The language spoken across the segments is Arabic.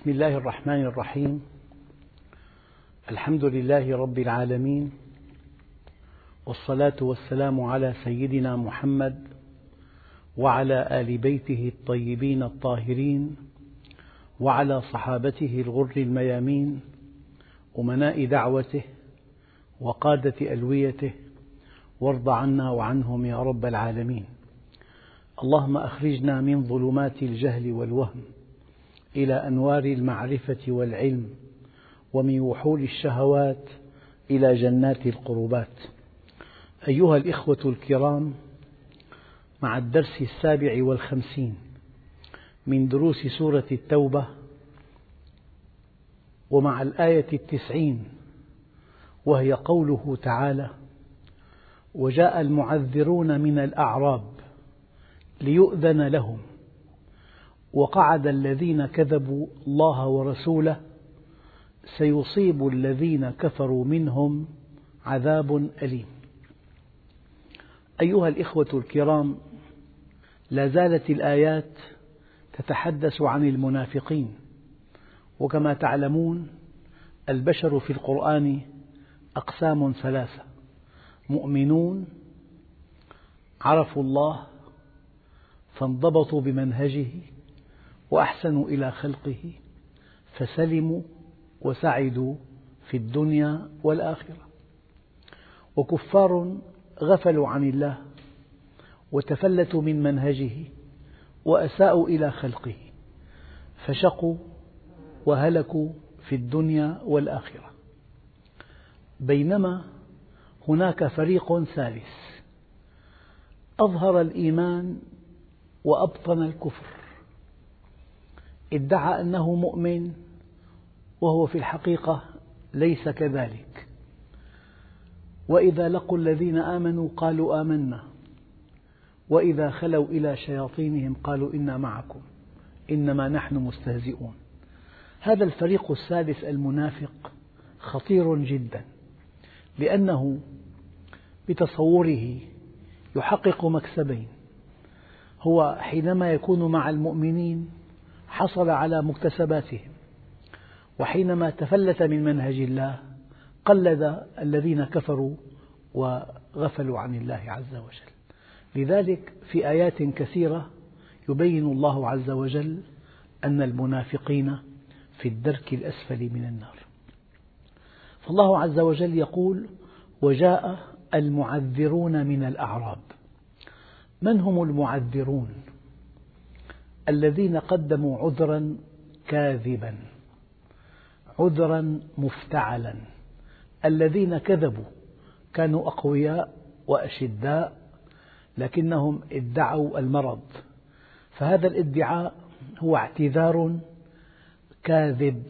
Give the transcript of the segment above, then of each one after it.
بسم الله الرحمن الرحيم. الحمد لله رب العالمين. والصلاة والسلام على سيدنا محمد وعلى آل بيته الطيبين الطاهرين وعلى صحابته الغر الميامين أمناء دعوته وقادة ألويته وارض عنا وعنهم يا رب العالمين. اللهم أخرجنا من ظلمات الجهل والوهم. إلى أنوار المعرفة والعلم ومن وحول الشهوات إلى جنات القربات. أيها الإخوة الكرام مع الدرس السابع والخمسين من دروس سورة التوبة ومع الآية التسعين وهي قوله تعالى وجاء المعذرون من الأعراب ليؤذن لهم وقعد الذين كذبوا الله ورسوله سيصيب الذين كفروا منهم عذاب أليم. أيها الإخوة الكرام لا زالت الآيات تتحدث عن المنافقين وكما تعلمون البشر في القرآن أقسام ثلاثة مؤمنون عرفوا الله فانضبطوا بمنهجه وأحسنوا إلى خلقه فسلموا وسعدوا في الدنيا والآخرة. وكفار غفلوا عن الله وتفلتوا من منهجه وأساءوا إلى خلقه فشقوا وهلكوا في الدنيا والآخرة. بينما هناك فريق ثالث أظهر الإيمان وأبطن الكفر. ادعى أنه مؤمن وهو في الحقيقة ليس كذلك. وإذا لقوا الذين آمنوا قالوا آمنا. وإذا خلوا إلى شياطينهم قالوا إنا معكم إنما نحن مستهزئون. هذا الفريق الثالث المنافق خطير جدا لأنه بتصوره يحقق مكسبين. هو حينما يكون مع المؤمنين حصل على مكتسباتهم وحينما تفلت من منهج الله قلد الذين كفروا وغفلوا عن الله عز وجل. لذلك في آيات كثيرة يبين الله عز وجل أن المنافقين في الدرك الأسفل من النار. فالله عز وجل يقول وجاء المعذرون من الأعراب. من هم المعذرون؟ الذين قدموا عذرا كاذبا عذرا مفتعلا. الذين كذبوا كانوا أقوياء وأشداء لكنهم ادعوا المرض. فهذا الادعاء هو اعتذار كاذب.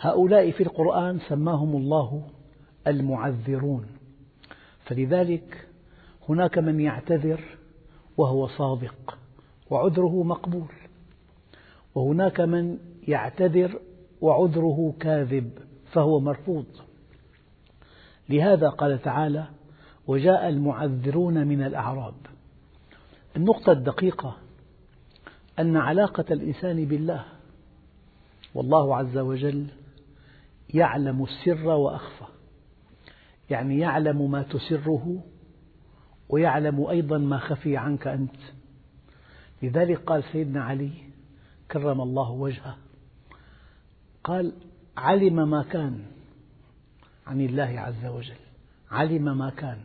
هؤلاء في القرآن سماهم الله المعذرون. فلذلك هناك من يعتذر وهو صادق. وعذره مقبول. وهناك من يعتذر وعذره كاذب فهو مرفوض. لهذا قال تعالى وجاء المعذرون من الأعراب. النقطة الدقيقة أن علاقة الإنسان بالله والله عز وجل يعلم السر وأخفى. يعني يعلم ما تسره ويعلم أيضا ما خفي عنك أنت. لذلك قال سيدنا علي كرم الله وجهه قال علم ما كان عن الله عز وجل علم ما كان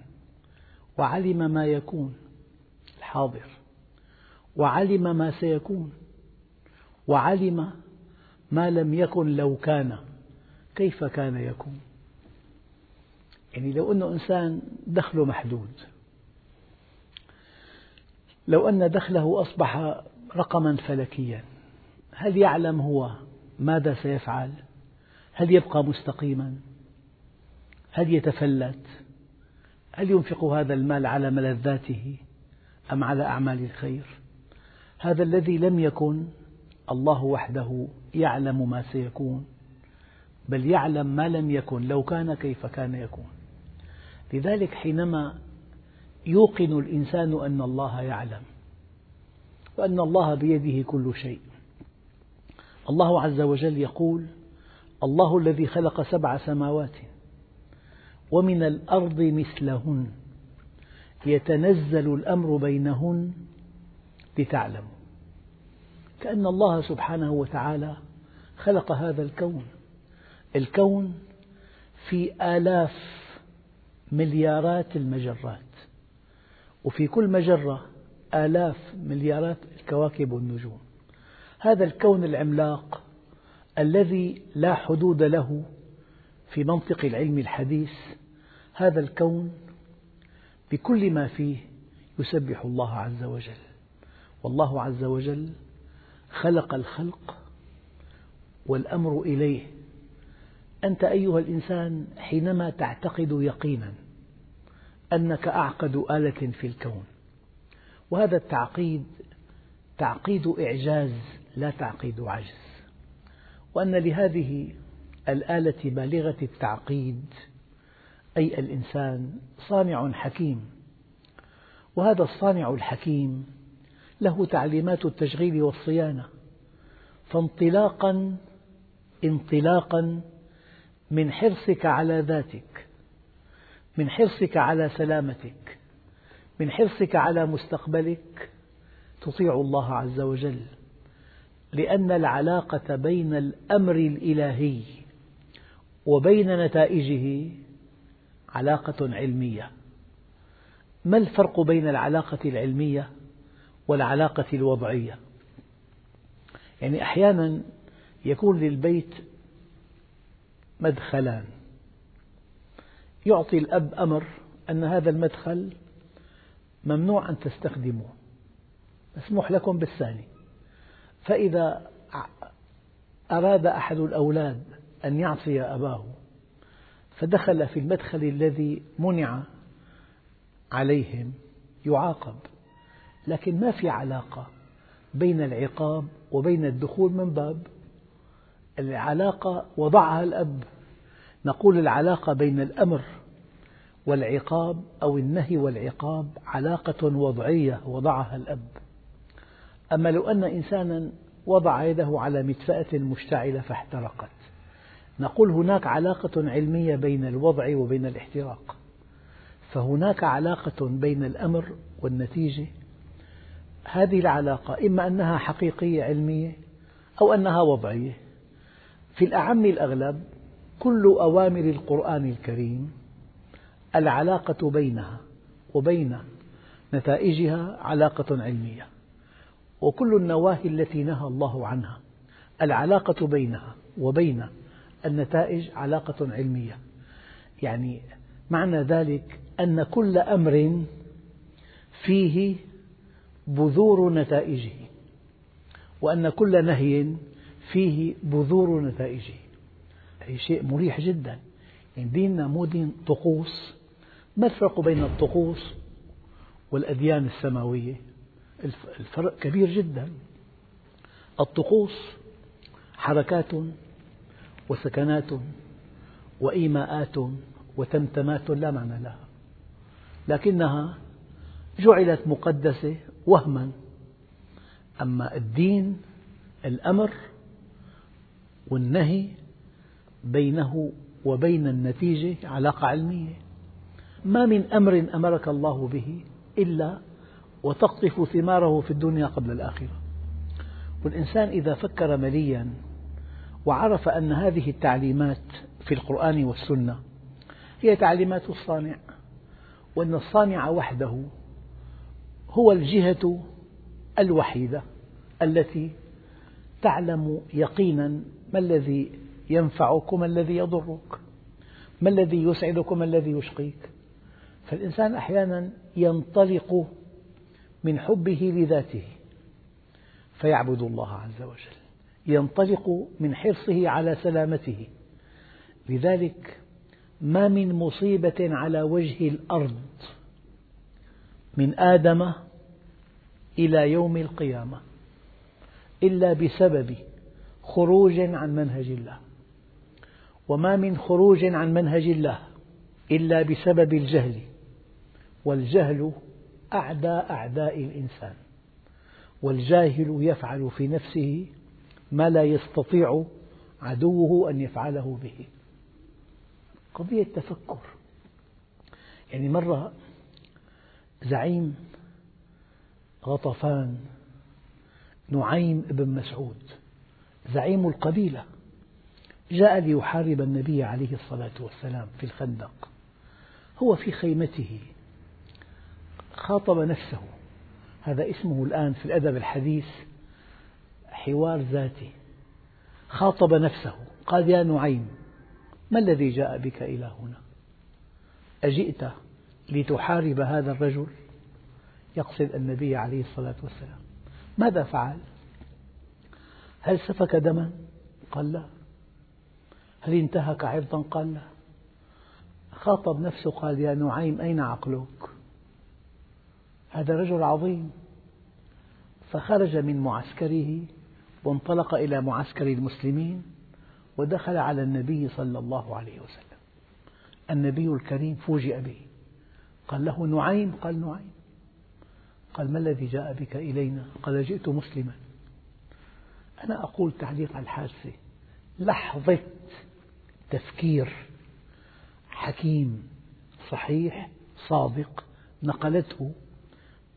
وعلم ما يكون الحاضر وعلم ما سيكون وعلم ما لم يكن لو كان كيف كان يكون؟ يعني لو أن إنسان دخله محدود لو أن دخله أصبح رقما فلكيا هل يعلم هو ماذا سيفعل؟ هل يبقى مستقيما؟ هل يتفلت؟ هل ينفق هذا المال على ملذاته أم على أعمال الخير؟ هذا الذي لم يكن الله وحده يعلم ما سيكون بل يعلم ما لم يكن لو كان كيف كان يكون لذلك حينما يوقن الإنسان أن الله يعلم وأن الله بيده كل شيء. الله عز وجل يقول الله الذي خلق سبع سماوات ومن الأرض مثلهن يتنزل الأمر بينهن لتعلموا. كأن الله سبحانه وتعالى خلق هذا الكون. الكون في آلاف مليارات المجرات. وفي كل مجرة آلاف مليارات الكواكب والنجوم. هذا الكون العملاق الذي لا حدود له في منطق العلم الحديث هذا الكون بكل ما فيه يسبح الله عز وجل. والله عز وجل خلق الخلق والأمر إليه. أنت أيها الإنسان حينما تعتقد يقينا أنك أعقد آلة في الكون. وهذا التعقيد تعقيد إعجاز لا تعقيد عجز. وأن لهذه الآلة بالغة التعقيد أي الإنسان صانع حكيم. وهذا الصانع الحكيم له تعليمات التشغيل والصيانة. فانطلاقا انطلاقا من حرصك على ذاتك. من حرصك على سلامتك من حرصك على مستقبلك تطيع الله عز وجل لأن العلاقة بين الأمر الإلهي وبين نتائجه علاقة علمية. ما الفرق بين العلاقة العلمية والعلاقة الوضعية؟ يعني أحيانا يكون للبيت مدخلان يعطي الأب أمر أن هذا المدخل ممنوع أن تستخدموه. مسموح لكم بالثاني فإذا أراد أحد الأولاد أن يعصي أباه فدخل في المدخل الذي منع عليهم يعاقب. لكن ما في علاقة بين العقاب وبين الدخول من باب. العلاقة وضعها الأب نقول العلاقة بين الأمر والعقاب أو النهي والعقاب علاقة وضعية وضعها الأب. أما لو أن إنسانا وضع يده على مدفأة مشتعلة فاحترقت. نقول هناك علاقة علمية بين الوضع وبين الاحتراق. فهناك علاقة بين الأمر والنتيجة. هذه العلاقة إما أنها حقيقية علمية أو أنها وضعية. في الأعم الأغلب كل أوامر القرآن الكريم العلاقة بينها وبين نتائجها علاقة علمية. وكل النواهي التي نهى الله عنها العلاقة بينها وبين النتائج علاقة علمية. يعني معنى ذلك أن كل أمر فيه بذور نتائجه وأن كل نهي فيه بذور نتائجه. أي شيء مريح جدا. يعني ديننا مو دين طقوس. ما الفرق بين الطقوس والأديان السماوية؟ الفرق كبير جدا. الطقوس حركات وسكنات وإيماءات وتمتمات لا معنى لها. لكنها جعلت مقدسة وهما. أما الدين الأمر والنهي بينه وبين النتيجة علاقة علمية. ما من أمر أمرك الله به إلا وتقطف ثماره في الدنيا قبل الآخرة. والإنسان إذا فكر مليا وعرف أن هذه التعليمات في القرآن والسنة هي تعليمات الصانع وأن الصانع وحده هو الجهة الوحيدة التي تعلم يقينا ما الذي ينفعك وما الذي يضرك. ما الذي يسعدك وما الذي يشقيك؟ فالإنسان أحيانا ينطلق من حبه لذاته فيعبد الله عز وجل. ينطلق من حرصه على سلامته. لذلك ما من مصيبة على وجه الأرض من آدم إلى يوم القيامة إلا بسبب خروج عن منهج الله. وما من خروج عن منهج الله إلا بسبب الجهل والجهل أعدى أعداء الإنسان والجاهل يفعل في نفسه ما لا يستطيع عدوه أن يفعله به. قضية تفكر. يعني مرة زعيم غطفان نعيم بن مسعود زعيم القبيلة جاء ليحارب النبي عليه الصلاة والسلام في الخندق. هو في خيمته. خاطب نفسه. هذا اسمه الآن في الأدب الحديث حوار ذاتي. خاطب نفسه. قال يا نعيم ما الذي جاء بك إلى هنا؟ أجئت لتحارب هذا الرجل؟ يقصد النبي عليه الصلاة والسلام. ماذا فعل؟ هل سفك دما؟ قال لا. هل انتهك عرضا؟ قال لا. خاطب نفسه قال يا نعيم أين عقلك؟ هذا رجل عظيم. فخرج من معسكره وانطلق إلى معسكر المسلمين ودخل على النبي صلى الله عليه وسلم. النبي الكريم فوجئ به. قال له نعيم قال نعيم. قال ما الذي جاء بك إلينا؟ قال جئت مسلما. أنا أقول تعليق على الحادثة. لحظة تفكير حكيم صحيح صادق نقلته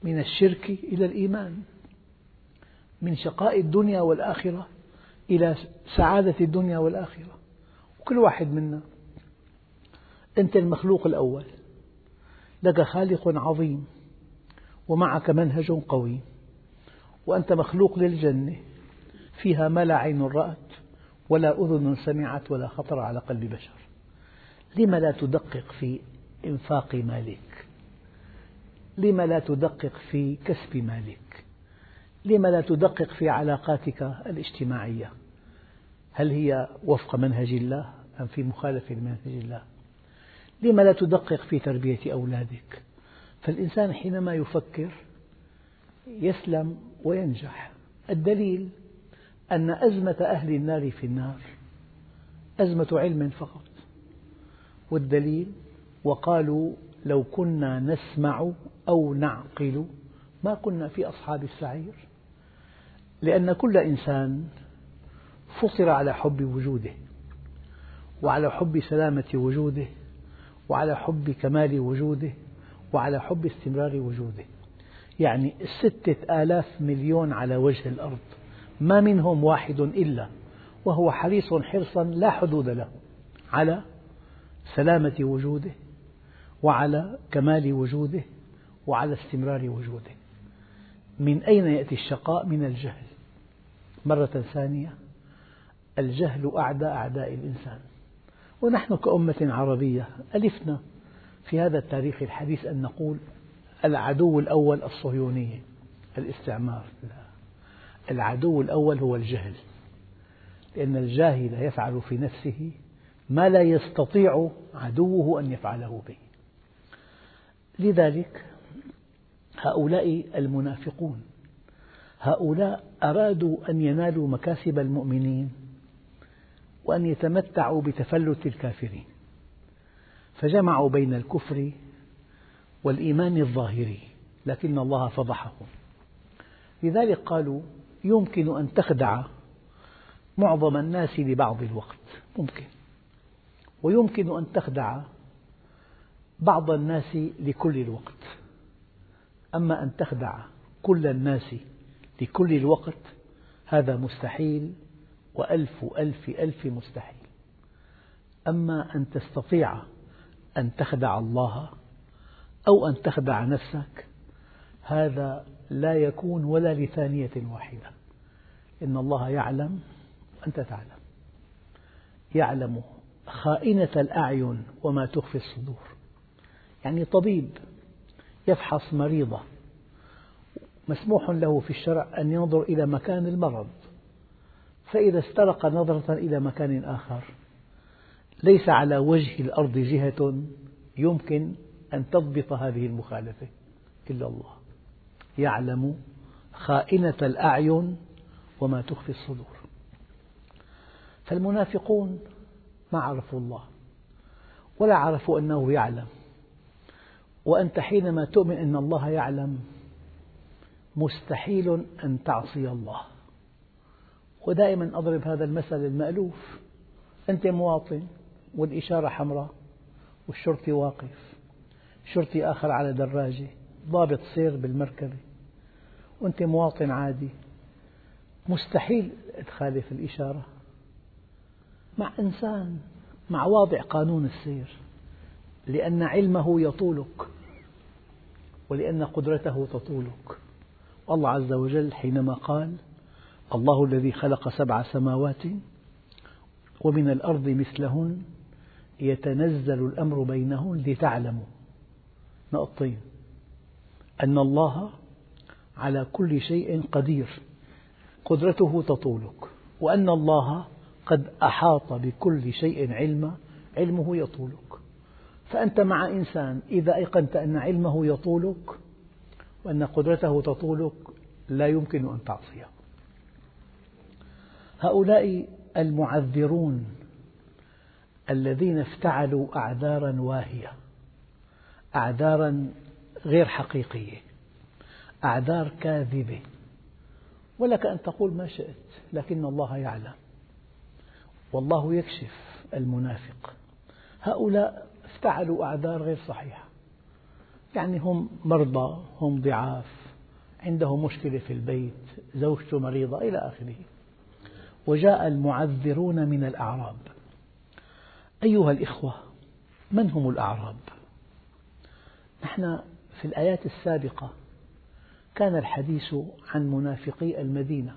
من الشرك إلى الإيمان من شقاء الدنيا والآخرة إلى سعادة الدنيا والآخرة. وكل واحد منا أنت المخلوق الأول لك خالق عظيم ومعك منهج قوي وأنت مخلوق للجنة فيها ما لا عين رأت ولا أذن سمعت ولا خطر على قلب بشر. لم لا تدقق في إنفاق مالك؟ لم لا تدقق في كسب مالك؟ لم لا تدقق في علاقاتك الاجتماعية؟ هل هي وفق منهج الله أم في مخالفة لمنهج الله؟ لم لا تدقق في تربية أولادك؟ فالإنسان حينما يفكر يسلم وينجح. الدليل أن أزمة أهل النار في النار أزمة علم فقط. والدليل وقالوا لو كنا نسمع أو نعقل ما كنا في أصحاب السعير. لأن كل إنسان فطر على حب وجوده وعلى حب سلامة وجوده وعلى حب كمال وجوده وعلى حب استمرار وجوده. يعني ستة آلاف مليون على وجه الأرض. ما منهم واحد إلا وهو حريص حرصا لا حدود له على سلامة وجوده وعلى كمال وجوده وعلى استمرار وجوده. من أين يأتي الشقاء؟ من الجهل. مرة ثانية الجهل أعدى أعداء الإنسان. ونحن كأمة عربية ألفنا في هذا التاريخ الحديث أن نقول العدو الأول الصهيونية الاستعمار. لا العدو الأول هو الجهل. لأن الجاهل يفعل في نفسه ما لا يستطيع عدوه أن يفعله به. لذلك هؤلاء المنافقون هؤلاء أرادوا أن ينالوا مكاسب المؤمنين وأن يتمتعوا بتفلت الكافرين. فجمعوا بين الكفر والإيمان الظاهري لكن الله فضحهم. لذلك قالوا يمكن أن تخدع معظم الناس لبعض الوقت. ممكن. ويمكن أن تخدع بعض الناس لكل الوقت. أما أن تخدع كل الناس لكل الوقت هذا مستحيل وألف ألف ألف مستحيل. أما أن تستطيع أن تخدع الله أو أن تخدع نفسك هذا لا يكون ولا لثانية واحدة. إن الله يعلم وأنت تعلم. يعلم خائنة الأعين وما تخفي الصدور. يعني طبيب يفحص مريضة مسموح له في الشرع أن ينظر إلى مكان المرض. فإذا استرق نظرة إلى مكان آخر ليس على وجه الأرض جهة يمكن أن تضبط هذه المخالفة إلا الله. يعلم خائنة الأعين وما تخفي الصدور. فالمنافقون ما عرفوا الله ولا عرفوا أنه يعلم. وأنت حينما تؤمن أن الله يعلم مستحيل أن تعصي الله. ودائما أضرب هذا المثل المألوف. أنت مواطن والإشارة حمراء والشرطي واقف شرطي آخر على دراجة ضابط سير بالمركبة. وأنت مواطن عادي. مستحيل تخالف الإشارة. مع إنسان مع واضع قانون السير. لأن علمه يطولك ولأن قدرته تطولك. الله عز وجل حينما قال الله الذي خلق سبع سماوات ومن الأرض مثلهن يتنزل الأمر بينهن لتعلموا. نقطتين. أن الله على كل شيء قدير. قدرته تطولك. وأن الله قد أحاط بكل شيء علما علمه يطولك. فأنت مع إنسان إذا أيقنت أن علمه يطولك وأن قدرته تطولك لا يمكن أن تعصيه. هؤلاء المعذرون الذين افتعلوا أعذارا واهية أعذارا غير حقيقية. أعذار كاذبة. ولك أن تقول ما شئت لكن الله يعلم. والله يكشف المنافق. هؤلاء افتعلوا أعذار غير صحيحة. يعني هم مرضى هم ضعاف عنده مشكلة في البيت زوجته مريضة إلى آخره. وجاء المعذرون من الأعراب. أيها الإخوة من هم الأعراب؟ نحن في الآيات السابقة كان الحديث عن منافقي المدينة.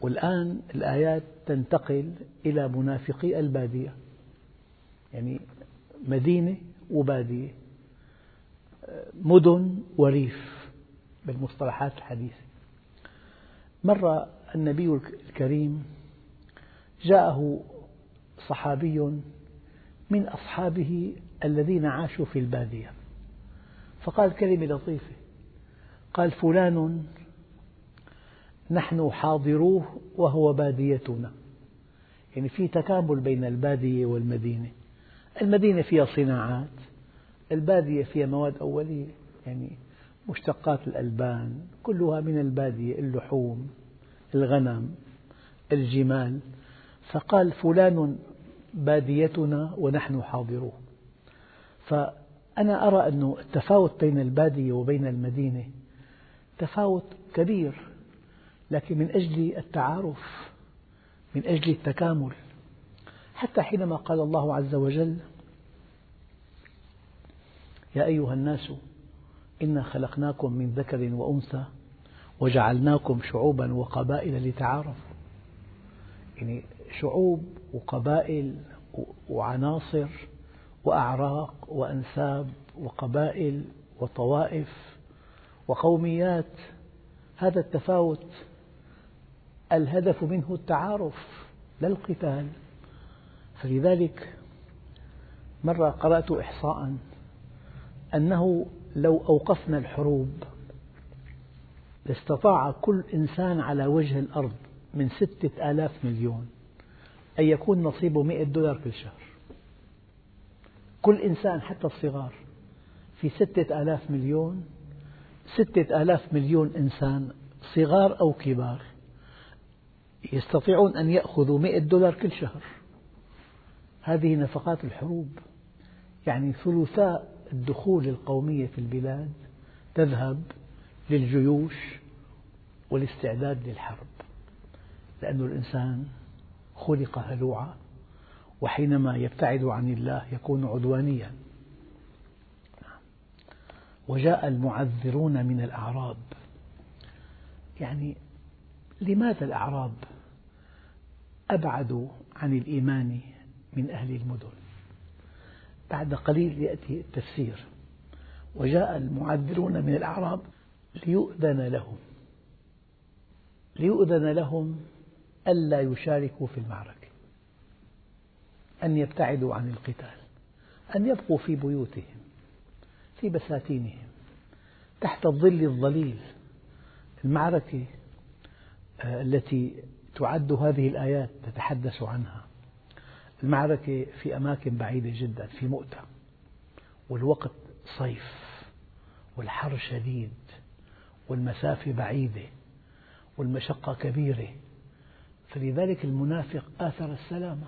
والآن الآيات تنتقل إلى منافقي البادية. يعني مدينة وبادية. مدن وريف بالمصطلحات الحديثة. مرة النبي الكريم جاءه صحابي من أصحابه الذين عاشوا في البادية. فقال كلمة لطيفة قال فلان نحن حاضروه وهو باديتنا. يعني في تكامل بين البادية والمدينة. المدينة فيها صناعات البادية فيها مواد أولية يعني مشتقات الألبان كلها من البادية اللحوم الغنم الجمال. فقال فلان باديتنا ونحن حاضروه. فأنا أرى أن التفاوت بين البادية وبين المدينة تفاوت كبير لكن من أجل التعارف من أجل التكامل. حتى حينما قال الله عز وجل يا أيها الناس إنا خلقناكم من ذكر وأنثى وجعلناكم شعوبا وقبائل لتعارفوا. يعني شعوب وقبائل وعناصر وأعراق وأنساب وقبائل وطوائف وقوميات هذا التفاوت الهدف منه التعارف لا القتال. فلذلك مرة قرأت إحصاء أنه لو أوقفنا الحروب لاستطاع كل إنسان على وجه الأرض من ستة آلاف مليون أن يكون نصيبه مئة دولار كل شهر كل إنسان حتى الصغار في ستة آلاف مليون ستة آلاف مليون إنسان صغار أو كبار يستطيعون أن يأخذوا مئة دولار كل شهر. هذه نفقات الحروب. يعني ثلثاء الدخول القومية في البلاد تذهب للجيوش والاستعداد للحرب. لأن الإنسان خلق هلوعا وحينما يبتعد عن الله يكون عدوانيا. وجاء المعذرون من الأعراب. يعني لماذا الأعراب أبعدوا عن الإيمان من أهل المدن؟ بعد قليل يأتي التفسير. وجاء المعذرون من الأعراب ليؤذن لهم ليؤذن لهم ألا يشاركوا في المعركة أن يبتعدوا عن القتال أن يبقوا في بيوتهم. في بساتينهم تحت الظل الظليل المعركة آه، التي تعد هذه الآيات تتحدث عنها. المعركة في أماكن بعيدة جدا في مؤتة والوقت صيف والحر شديد والمسافة بعيدة والمشقة كبيرة. فلذلك المنافق آثر السلامة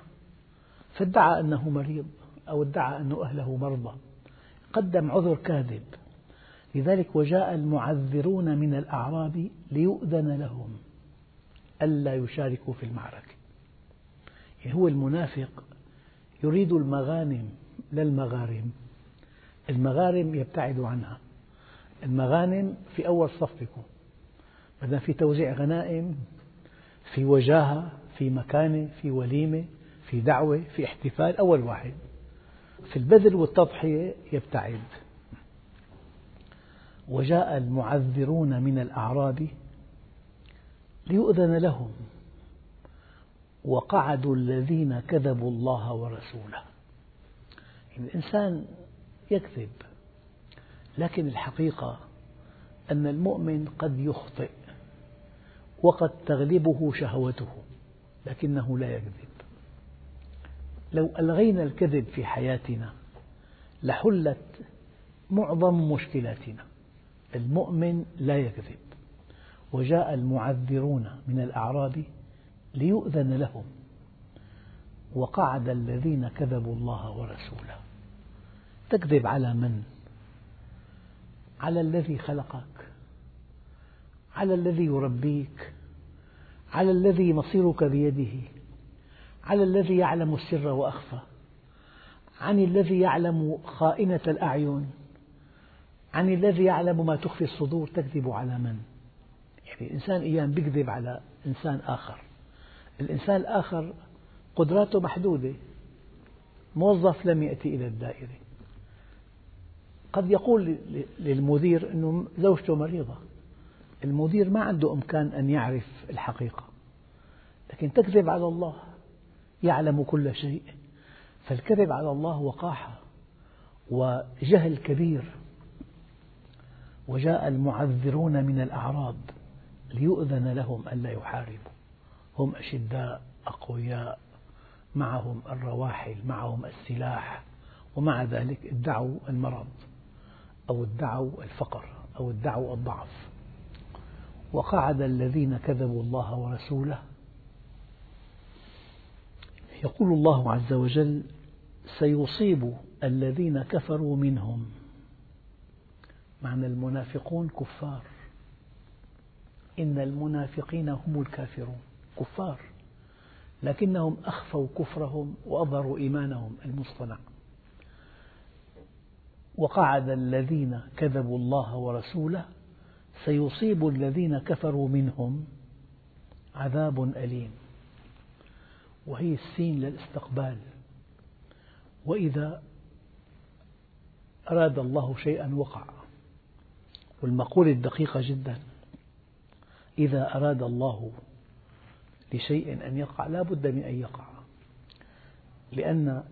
فادعى أنه مريض أو ادعى أن أهله مرضى. قدم عذر كاذب. لذلك وجاء المعذرون من الأعراب ليؤذن لهم. ألا يشاركوا في المعركة. يعني هو المنافق يريد المغانم لا المغارم. المغارم يبتعد عنها. المغانم في أول صف يكون بدنا في توزيع غنائم في وجاهة في مكانة في وليمة في دعوة في احتفال أول واحد. في البذل والتضحية يبتعد. وجاء المعذرون من الأعراب ليؤذن لهم وقعدوا الذين كذبوا الله ورسوله. يعني الإنسان يكذب لكن الحقيقة أن المؤمن قد يخطئ وقد تغلبه شهوته لكنه لا يكذب. لو ألغينا الكذب في حياتنا لحلت معظم مشكلاتنا. المؤمن لا يكذب وجاء المعذرون من الأعراب ليؤذن لهم وقعد الذين كذبوا الله ورسوله. تكذب على من؟ على الذي خلقك على الذي يربيك على الذي مصيرك بيده. على الذي يعلم السر وأخفى عن الذي يعلم خائنة الأعين عن الذي يعلم ما تخفي الصدور تكذب على من؟ يعني الإنسان أيام يكذب على إنسان آخر. الإنسان الآخر قدراته محدودة موظف لم يأتي إلى الدائرة. قد يقول للمدير أن زوجته مريضة. المدير ما عنده إمكان أن يعرف الحقيقة لكن تكذب على الله. يعلم كل شيء. فالكذب على الله وقاحة وجهل كبير. وجاء المعذرون من الأعراب ليؤذن لهم ألا يحاربوا. هم أشداء أقوياء معهم الرواحل معهم السلاح ومع ذلك ادعوا المرض أو ادعوا الفقر أو ادعوا الضعف. وقعد الذين كذبوا الله ورسوله يقول الله عز وجل سيصيب الذين كفروا منهم. معنى المنافقون كفار. إن المنافقين هم الكافرون كفار. لكنهم أخفوا كفرهم وأظهروا إيمانهم المصطنع. وقعد الذين كذبوا الله ورسوله سيصيب الذين كفروا منهم عذاب أليم. وهي السين للاستقبال. وإذا أراد الله شيئا وقع. والمقولة الدقيقة جدا. إذا أراد الله لشيء أن يقع لا بد من أن يقع. لأن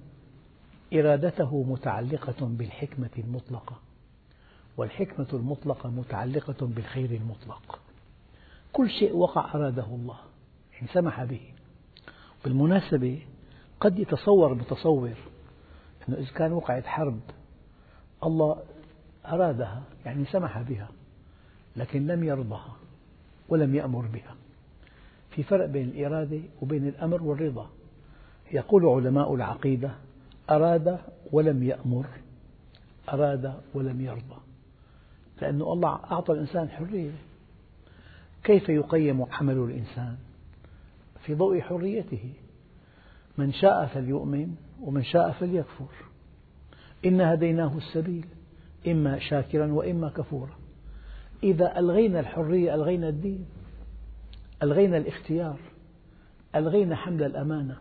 إرادته متعلقة بالحكمة المطلقة. والحكمة المطلقة متعلقة بالخير المطلق. كل شيء وقع أراده الله إن سمح به. بالمناسبة قد يتصور متصور أنه إذا كان وقعت حرب الله أرادها يعني سمح بها لكن لم يرضها ولم يأمر بها. في فرق بين الإرادة وبين الأمر والرضا. يقول علماء العقيدة أراد ولم يأمر أراد ولم يرضى. لأن الله أعطى الإنسان حرية. كيف يقيم عمل الإنسان؟ في ضوء حريته. من شاء فليؤمن ومن شاء فليكفر. إنا هديناه السبيل إما شاكرا وإما كفورا. إذا ألغينا الحرية ألغينا الدين ألغينا الاختيار ألغينا حمل الأمانة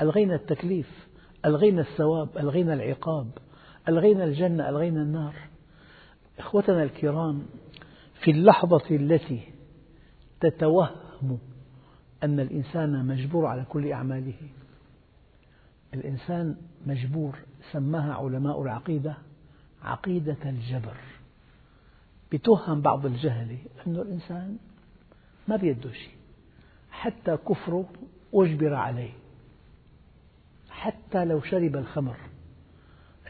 ألغينا التكليف ألغينا الثواب ألغينا العقاب ألغينا الجنة ألغينا النار. إخوتنا الكرام في اللحظة التي تتوهم أن الإنسان مجبور على كل أعماله. الإنسان مجبور سماها علماء العقيدة عقيدة الجبر. بتوهم بعض الجهلة أن الإنسان ما بيده شيء. حتى كفره أجبر عليه. حتى لو شرب الخمر.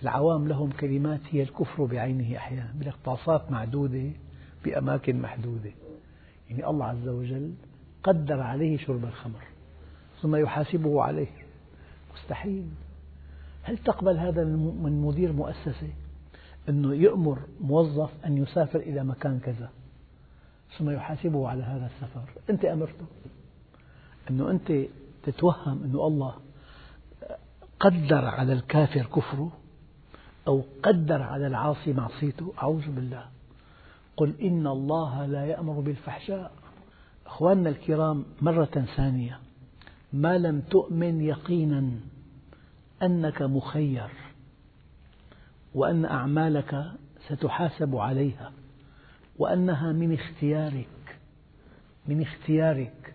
العوام لهم كلمات هي الكفر بعينه أحيانا. طاسات معدودة بأماكن محدودة. يعني الله عز وجل قدر عليه شرب الخمر ثم يحاسبه عليه. مستحيل. هل تقبل هذا من مدير مؤسسة أنه يأمر موظف أن يسافر إلى مكان كذا ثم يحاسبه على هذا السفر؟ أنت أمرته. أنه أنت تتوهم أن الله قدر على الكافر كفره أو قدر على العاصي معصيته. أعوذ بالله. قل إن الله لا يأمر بالفحشاء. أخواننا الكرام مرة ثانية. ما لم تؤمن يقينا أنك مخير وأن أعمالك ستحاسب عليها وأنها من اختيارك من اختيارك.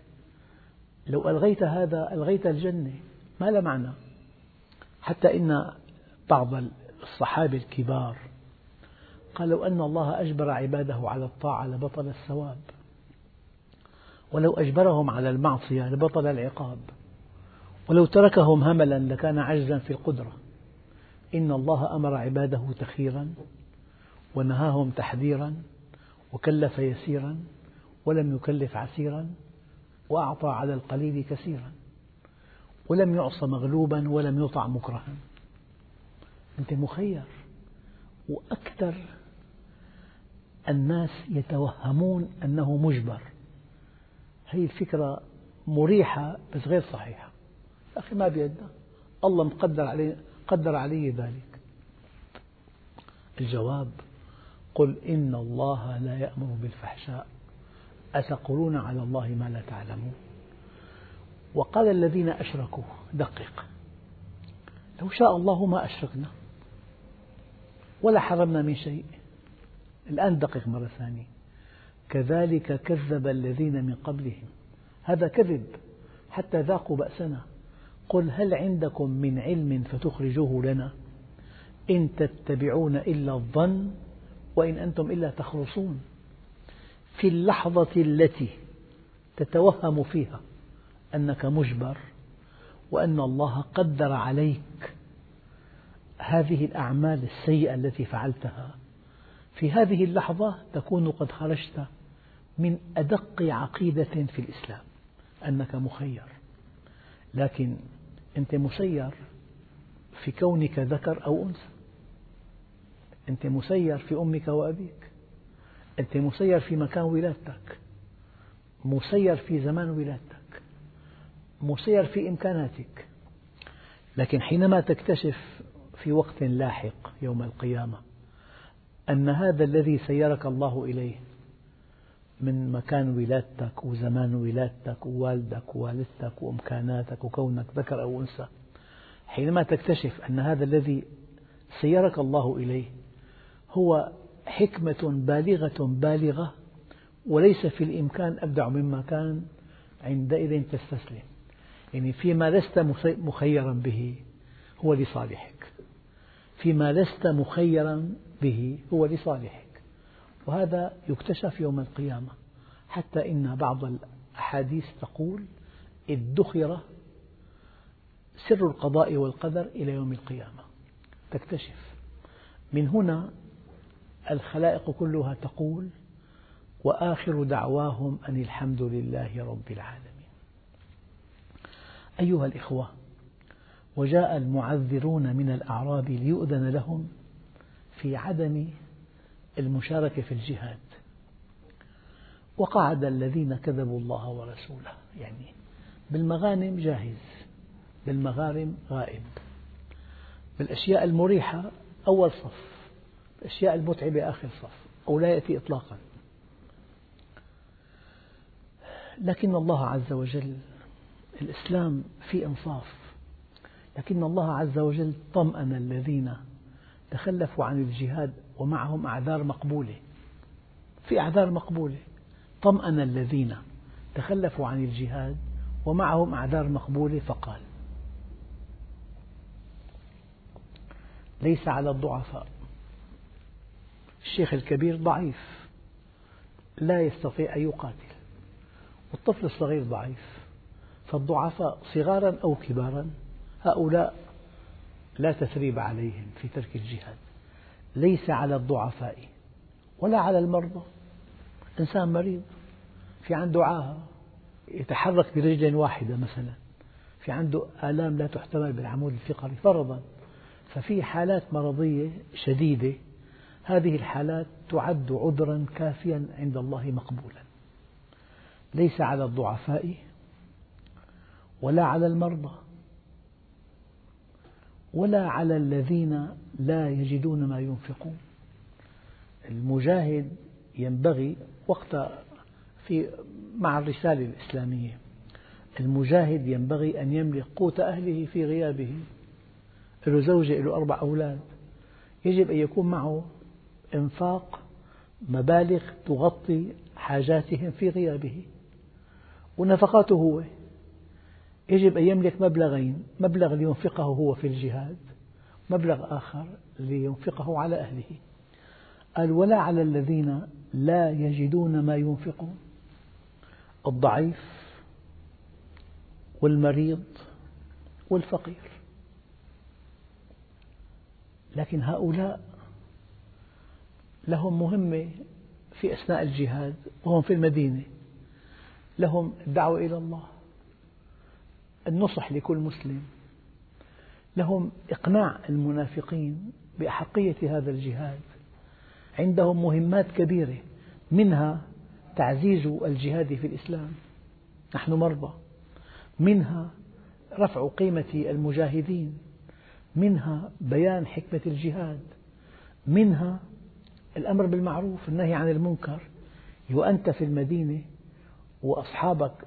لو ألغيت هذا ألغيت الجنة ما لا معنى. حتى إن بعض الصحابة الكبار قال لو أن الله أجبر عباده على الطاعة لبطل الثواب. ولو أجبرهم على المعصية لبطل العقاب. ولو تركهم هملا لكان عجزا في القدرة. إن الله أمر عباده تخيرا ونهاهم تحذيرا وكلف يسيرا ولم يكلف عسيرا وأعطى على القليل كثيرا ولم يعص مغلوبا ولم يطع مكرها. أنت مخير. وأكثر الناس يتوهمون أنه مجبر. هذه الفكرة مريحة بس غير صحيحة. أخي ما بيدنا الله مقدر علي قدر علي ذلك. الجواب قل إن الله لا يأمر بالفحشاء. أتقولون على الله ما لا تعلمون. وقال الذين أشركوا دقق لو شاء الله ما أشركنا. ولا حرمنا من شيء. الآن دقق مرة ثانية. كذلك كذب الذين من قبلهم. هذا كذب. حتى ذاقوا بأسنا. قل هل عندكم من علم فتخرجوه لنا؟ إن تتبعون إلا الظن وإن أنتم إلا تخرصون. في اللحظة التي تتوهم فيها أنك مجبر وأن الله قدر عليك هذه الأعمال السيئة التي فعلتها في هذه اللحظة تكون قد خرجت من أدق عقيدة في الإسلام أنك مخير. لكن أنت مسير في كونك ذكر أو أنثى. أنت مسير في أمك وأبيك. أنت مسير في مكان ولادتك. مسير في زمان ولادتك. مسير في إمكاناتك. لكن حينما تكتشف في وقت لاحق يوم القيامة أن هذا الذي سيرك الله إليه من مكان ولادتك وزمان ولادتك ووالدك ووالدتك وإمكاناتك وكونك ذكر أو أنثى. حينما تكتشف أن هذا الذي سيرك الله إليه هو حكمة بالغة بالغة وليس في الإمكان أبدع مما كان عندئذ تستسلم. يعني فيما لست مخيرا به هو لصالحك. فيما لست مخيرا به هو لصالحك. وهذا يكتشف يوم القيامة. حتى إن بعض الأحاديث تقول ادخر سر القضاء والقدر إلى يوم القيامة. تكتشف. من هنا الخلائق كلها تقول وآخر دعواهم أن الحمد لله رب العالمين. أيها الإخوة وجاء المعذرون من الأعراب ليؤذن لهم في عدم المشاركة في الجهاد. وقعد الذين كذبوا الله ورسوله. يعني بالمغانم جاهز بالمغارم غائب. بالأشياء المريحة أول صف الأشياء المتعبة آخر صف أو لا يأتي إطلاقا. لكن الله عز وجل الإسلام في إنصاف. لكن الله عز وجل طمأن الذين تخلفوا عن الجهاد ومعهم أعذار مقبولة. في أعذار مقبولة. طمأن الذين تخلفوا عن الجهاد ومعهم أعذار مقبولة فقال ليس على الضعفاء. الشيخ الكبير ضعيف. لا يستطيع أن يقاتل. والطفل الصغير ضعيف. فالضعفاء صغارا أو كبارا هؤلاء لا تثريب عليهم في ترك الجهاد. ليس على الضعفاء ولا على المرضى. إنسان مريض في عنده عاهة يتحرك برجل واحدة مثلا في عنده آلام لا تحتمل بالعمود الفقري فرضا. ففي حالات مرضية شديدة هذه الحالات تعد عذرا كافيا عند الله مقبولا. ليس على الضعفاء ولا على المرضى. ولا على الذين لا يجدون ما ينفقون. المجاهد ينبغي وقت في مع الرسالة الإسلامية. المجاهد ينبغي أن يملك قوت أهله في غيابه. له زوجة له أربع أولاد. يجب أن يكون معه إنفاق مبالغ تغطي حاجاتهم في غيابه. ونفقاته هو. يجب أن يملك مبلغين مبلغ لينفقه هو في الجهاد مبلغ آخر لينفقه على أهله. قال ولا على الذين لا يجدون ما ينفقون الضعيف والمريض والفقير. لكن هؤلاء لهم مهمة في أثناء الجهاد وهم في المدينة. لهم الدعوة إلى الله. النصح لكل مسلم. لهم إقناع المنافقين بأحقية هذا الجهاد. عندهم مهمات كبيرة منها تعزيز الجهاد في الإسلام. نحن مرضى. منها رفع قيمة المجاهدين. منها بيان حكمة الجهاد. منها الأمر بالمعروف النهي عن المنكر. وأنت في المدينة وأصحابك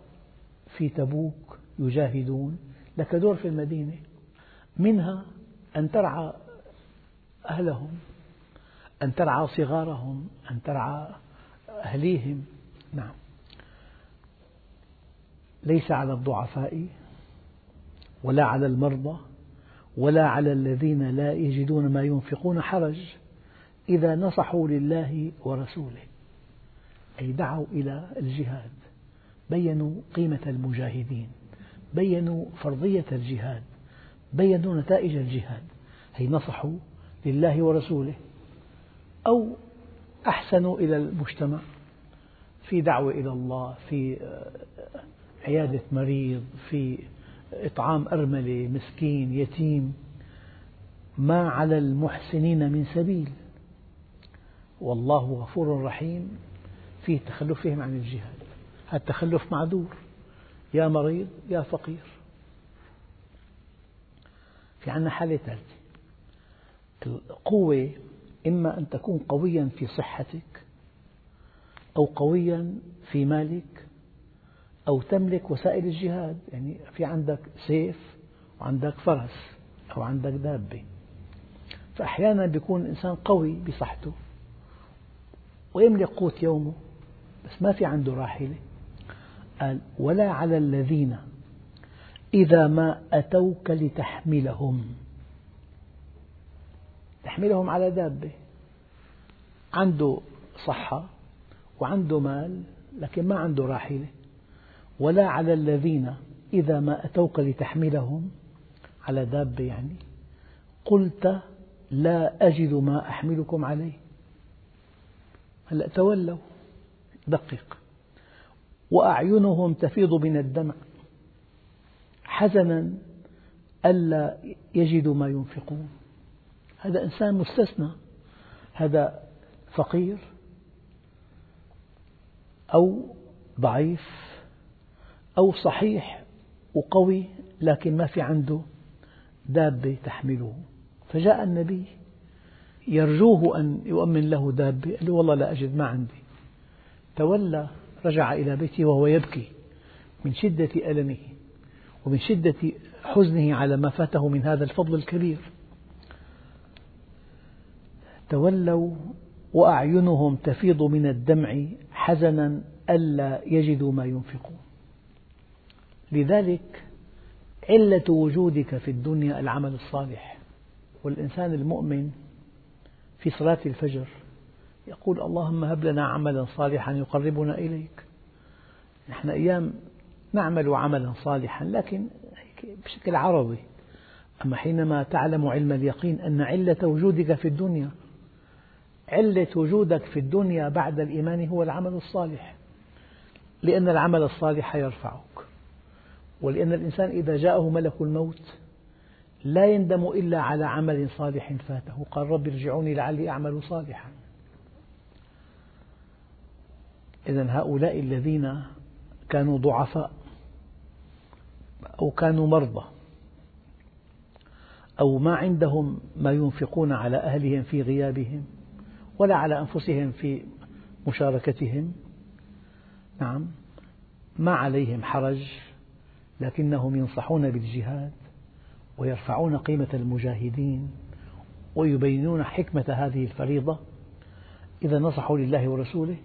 في تبوك. يجاهدون. لك دور في المدينة منها أن ترعى أهلهم أن ترعى صغارهم أن ترعى أهليهم. نعم. ليس على الضعفاء ولا على المرضى ولا على الذين لا يجدون ما ينفقون حرج إذا نصحوا لله ورسوله. أي دعوا إلى الجهاد. بينوا قيمة المجاهدين. بينوا فرضية الجهاد بينوا نتائج الجهاد هي نصحوا لله ورسوله أو أحسنوا إلى المجتمع في دعوة إلى الله في عيادة مريض في إطعام أرملة مسكين يتيم ما على المحسنين من سبيل. والله غفور رحيم في تخلفهم عن الجهاد. هذا التخلف معذور. يا مريض يا فقير. في عندنا حالة ثالثة. القوة إما أن تكون قويا في صحتك أو قويا في مالك أو تملك وسائل الجهاد. يعني في عندك سيف وعندك فرس أو عندك دابة. فأحيانا يكون الإنسان قوي بصحته ويملك قوت يومه بس ما في عنده راحلة قال ولا على الذين إذا ما أتوك لتحملهم. تحملهم على دابة عنده صحة وعنده مال لكن ما عنده راحلة. ولا على الذين إذا ما أتوك لتحملهم على دابة يعني. قلت لا أجد ما أحملكم عليه. هلأ تولوا. دقق وأعينهم تفيض من الدمع. حزنا ألا يجدوا ما ينفقون. هذا إنسان مستثنى. هذا فقير أو ضعيف أو صحيح وقوي لكن ما في عنده دابة تحمله. فجاء النبي يرجوه أن يؤمن له دابة. قال له والله لا أجد ما عندي. تولى رجع إلى بيته وهو يبكي من شدة ألمه ومن شدة حزنه على ما فاته من هذا الفضل الكبير. تولوا وأعينهم تفيض من الدمع حزنا ألا يجدوا ما ينفقون. لذلك علة وجودك في الدنيا العمل الصالح. والإنسان المؤمن في صلاة الفجر يقول اللهم هب لنا عملا صالحا يقربنا إليك. نحن أيام نعمل عملا صالحا لكن بشكل عرضي. أما حينما تعلم علم اليقين أن علة وجودك في الدنيا علة وجودك في الدنيا بعد الإيمان هو العمل الصالح. لأن العمل الصالح يرفعك. ولأن الإنسان إذا جاءه ملك الموت لا يندم إلا على عمل صالح فاته. قال رب ارجعوني لعلي أعمل صالحا. إذا هؤلاء الذين كانوا ضعفاء أو كانوا مرضى أو ما عندهم ما ينفقون على أهلهم في غيابهم ولا على أنفسهم في مشاركتهم. نعم ما عليهم حرج لكنهم ينصحون بالجهاد ويرفعون قيمة المجاهدين ويبينون حكمة هذه الفريضة. إذا نصحوا لله ورسوله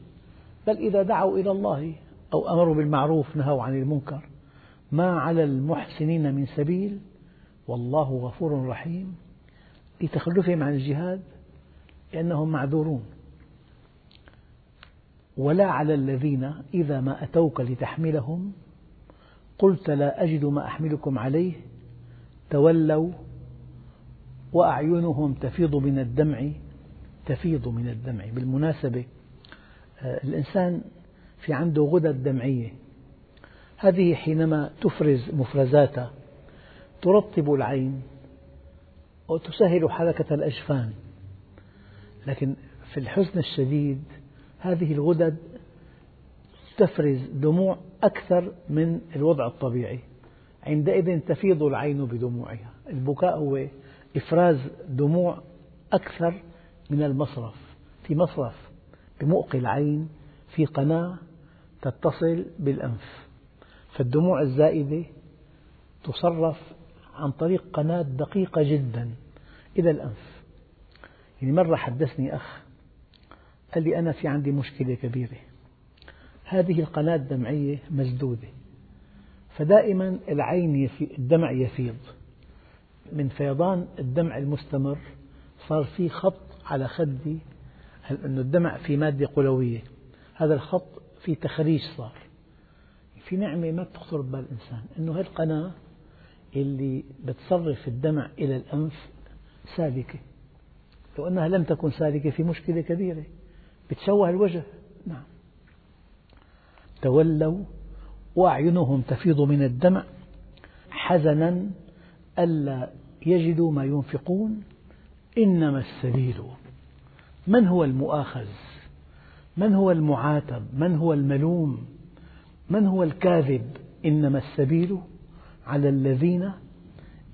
بل إذا دعوا إلى الله أو أمروا بالمعروف نهوا عن المنكر ما على المحسنين من سبيل والله غفور رحيم. لتخلفهم عن الجهاد لأنهم معذورون. ولا على الذين إذا ما أتوك لتحملهم قلت لا أجد ما أحملكم عليه تولوا وأعينهم تفيض من الدمع تفيض من الدمع. بالمناسبة الإنسان في عنده غدد دمعية. هذه حينما تفرز مفرزاتها ترطب العين وتسهل حركة الأجفان. لكن في الحزن الشديد هذه الغدد تفرز دموع أكثر من الوضع الطبيعي. عندئذ تفيض العين بدموعها. البكاء هو إفراز دموع أكثر من المصرف. في مصرف. بمؤق العين في قناة تتصل بالأنف. فالدموع الزائدة تصرف عن طريق قناة دقيقة جدا إلى الأنف. يعني مرة حدثني أخ قال لي أنا في عندي مشكلة كبيرة. هذه القناة الدمعية مسدودة فدائما العين يفي الدمع يفيض. من فيضان الدمع المستمر صار في خط على خدي أن الدمع في مادة قلوية؟ هذا الخط في تخريج صار. في نعمة ما بتخطر ببال الإنسان أنه هذه القناة اللي بتصرف الدمع إلى الأنف سالكة. لو أنها لم تكن سالكة في مشكلة كبيرة بتشوه الوجه. نعم. تولوا وأعينهم تفيض من الدمع حزنا ألا يجدوا ما ينفقون إنما السبيل. من هو المؤاخذ؟ من هو المعاتب؟ من هو الملوم؟ من هو الكاذب؟ إنما السبيل على الذين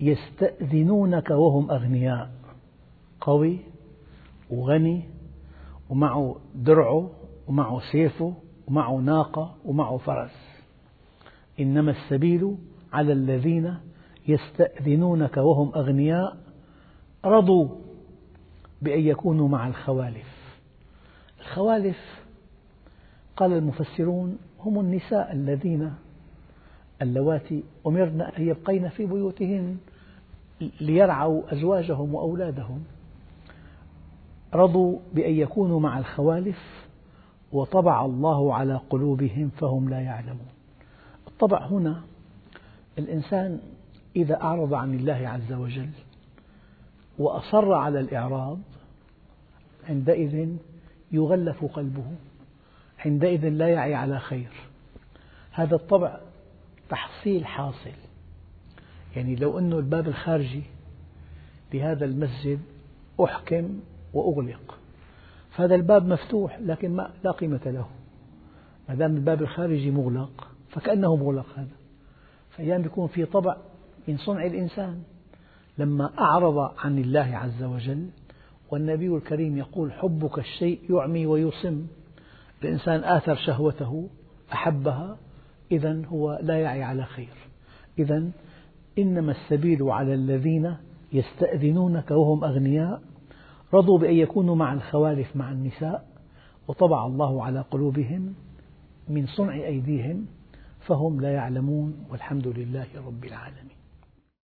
يستأذنونك وهم أغنياء. قوي وغني ومعه درعه ومعه سيفه ومعه ناقة ومعه فرس. إنما السبيل على الذين يستأذنونك وهم أغنياء. رضوا بأن يكونوا مع الخوالف. الخوالف قال المفسرون هم النساء الذين اللواتي أمرن أن يبقين في بيوتهن ليرعوا أزواجهم وأولادهم. رضوا بأن يكونوا مع الخوالف وطبع الله على قلوبهم فهم لا يعلمون. الطبع هنا الإنسان إذا أعرض عن الله عز وجل وأصر على الإعراض عندئذ يغلف قلبه عندئذ لا يعي على خير. هذا الطبع تحصيل حاصل. يعني لو أن الباب الخارجي لهذا المسجد أحكم وأغلق فهذا الباب مفتوح لكن ما لا قيمة له. ما دام الباب الخارجي مغلق فكأنه مغلق هذا. فأحيانا يكون في طبع من صنع الإنسان. لما أعرض عن الله عز وجل والنبي الكريم يقول حبك الشيء يعمي ويصم. الإنسان آثر شهوته أحبها إذا هو لا يعي على خير. إذا إنما السبيل على الذين يستأذنونك وهم أغنياء. رضوا بأن يكونوا مع الخوالف مع النساء وطبع الله على قلوبهم من صنع أيديهم فهم لا يعلمون والحمد لله رب العالمين.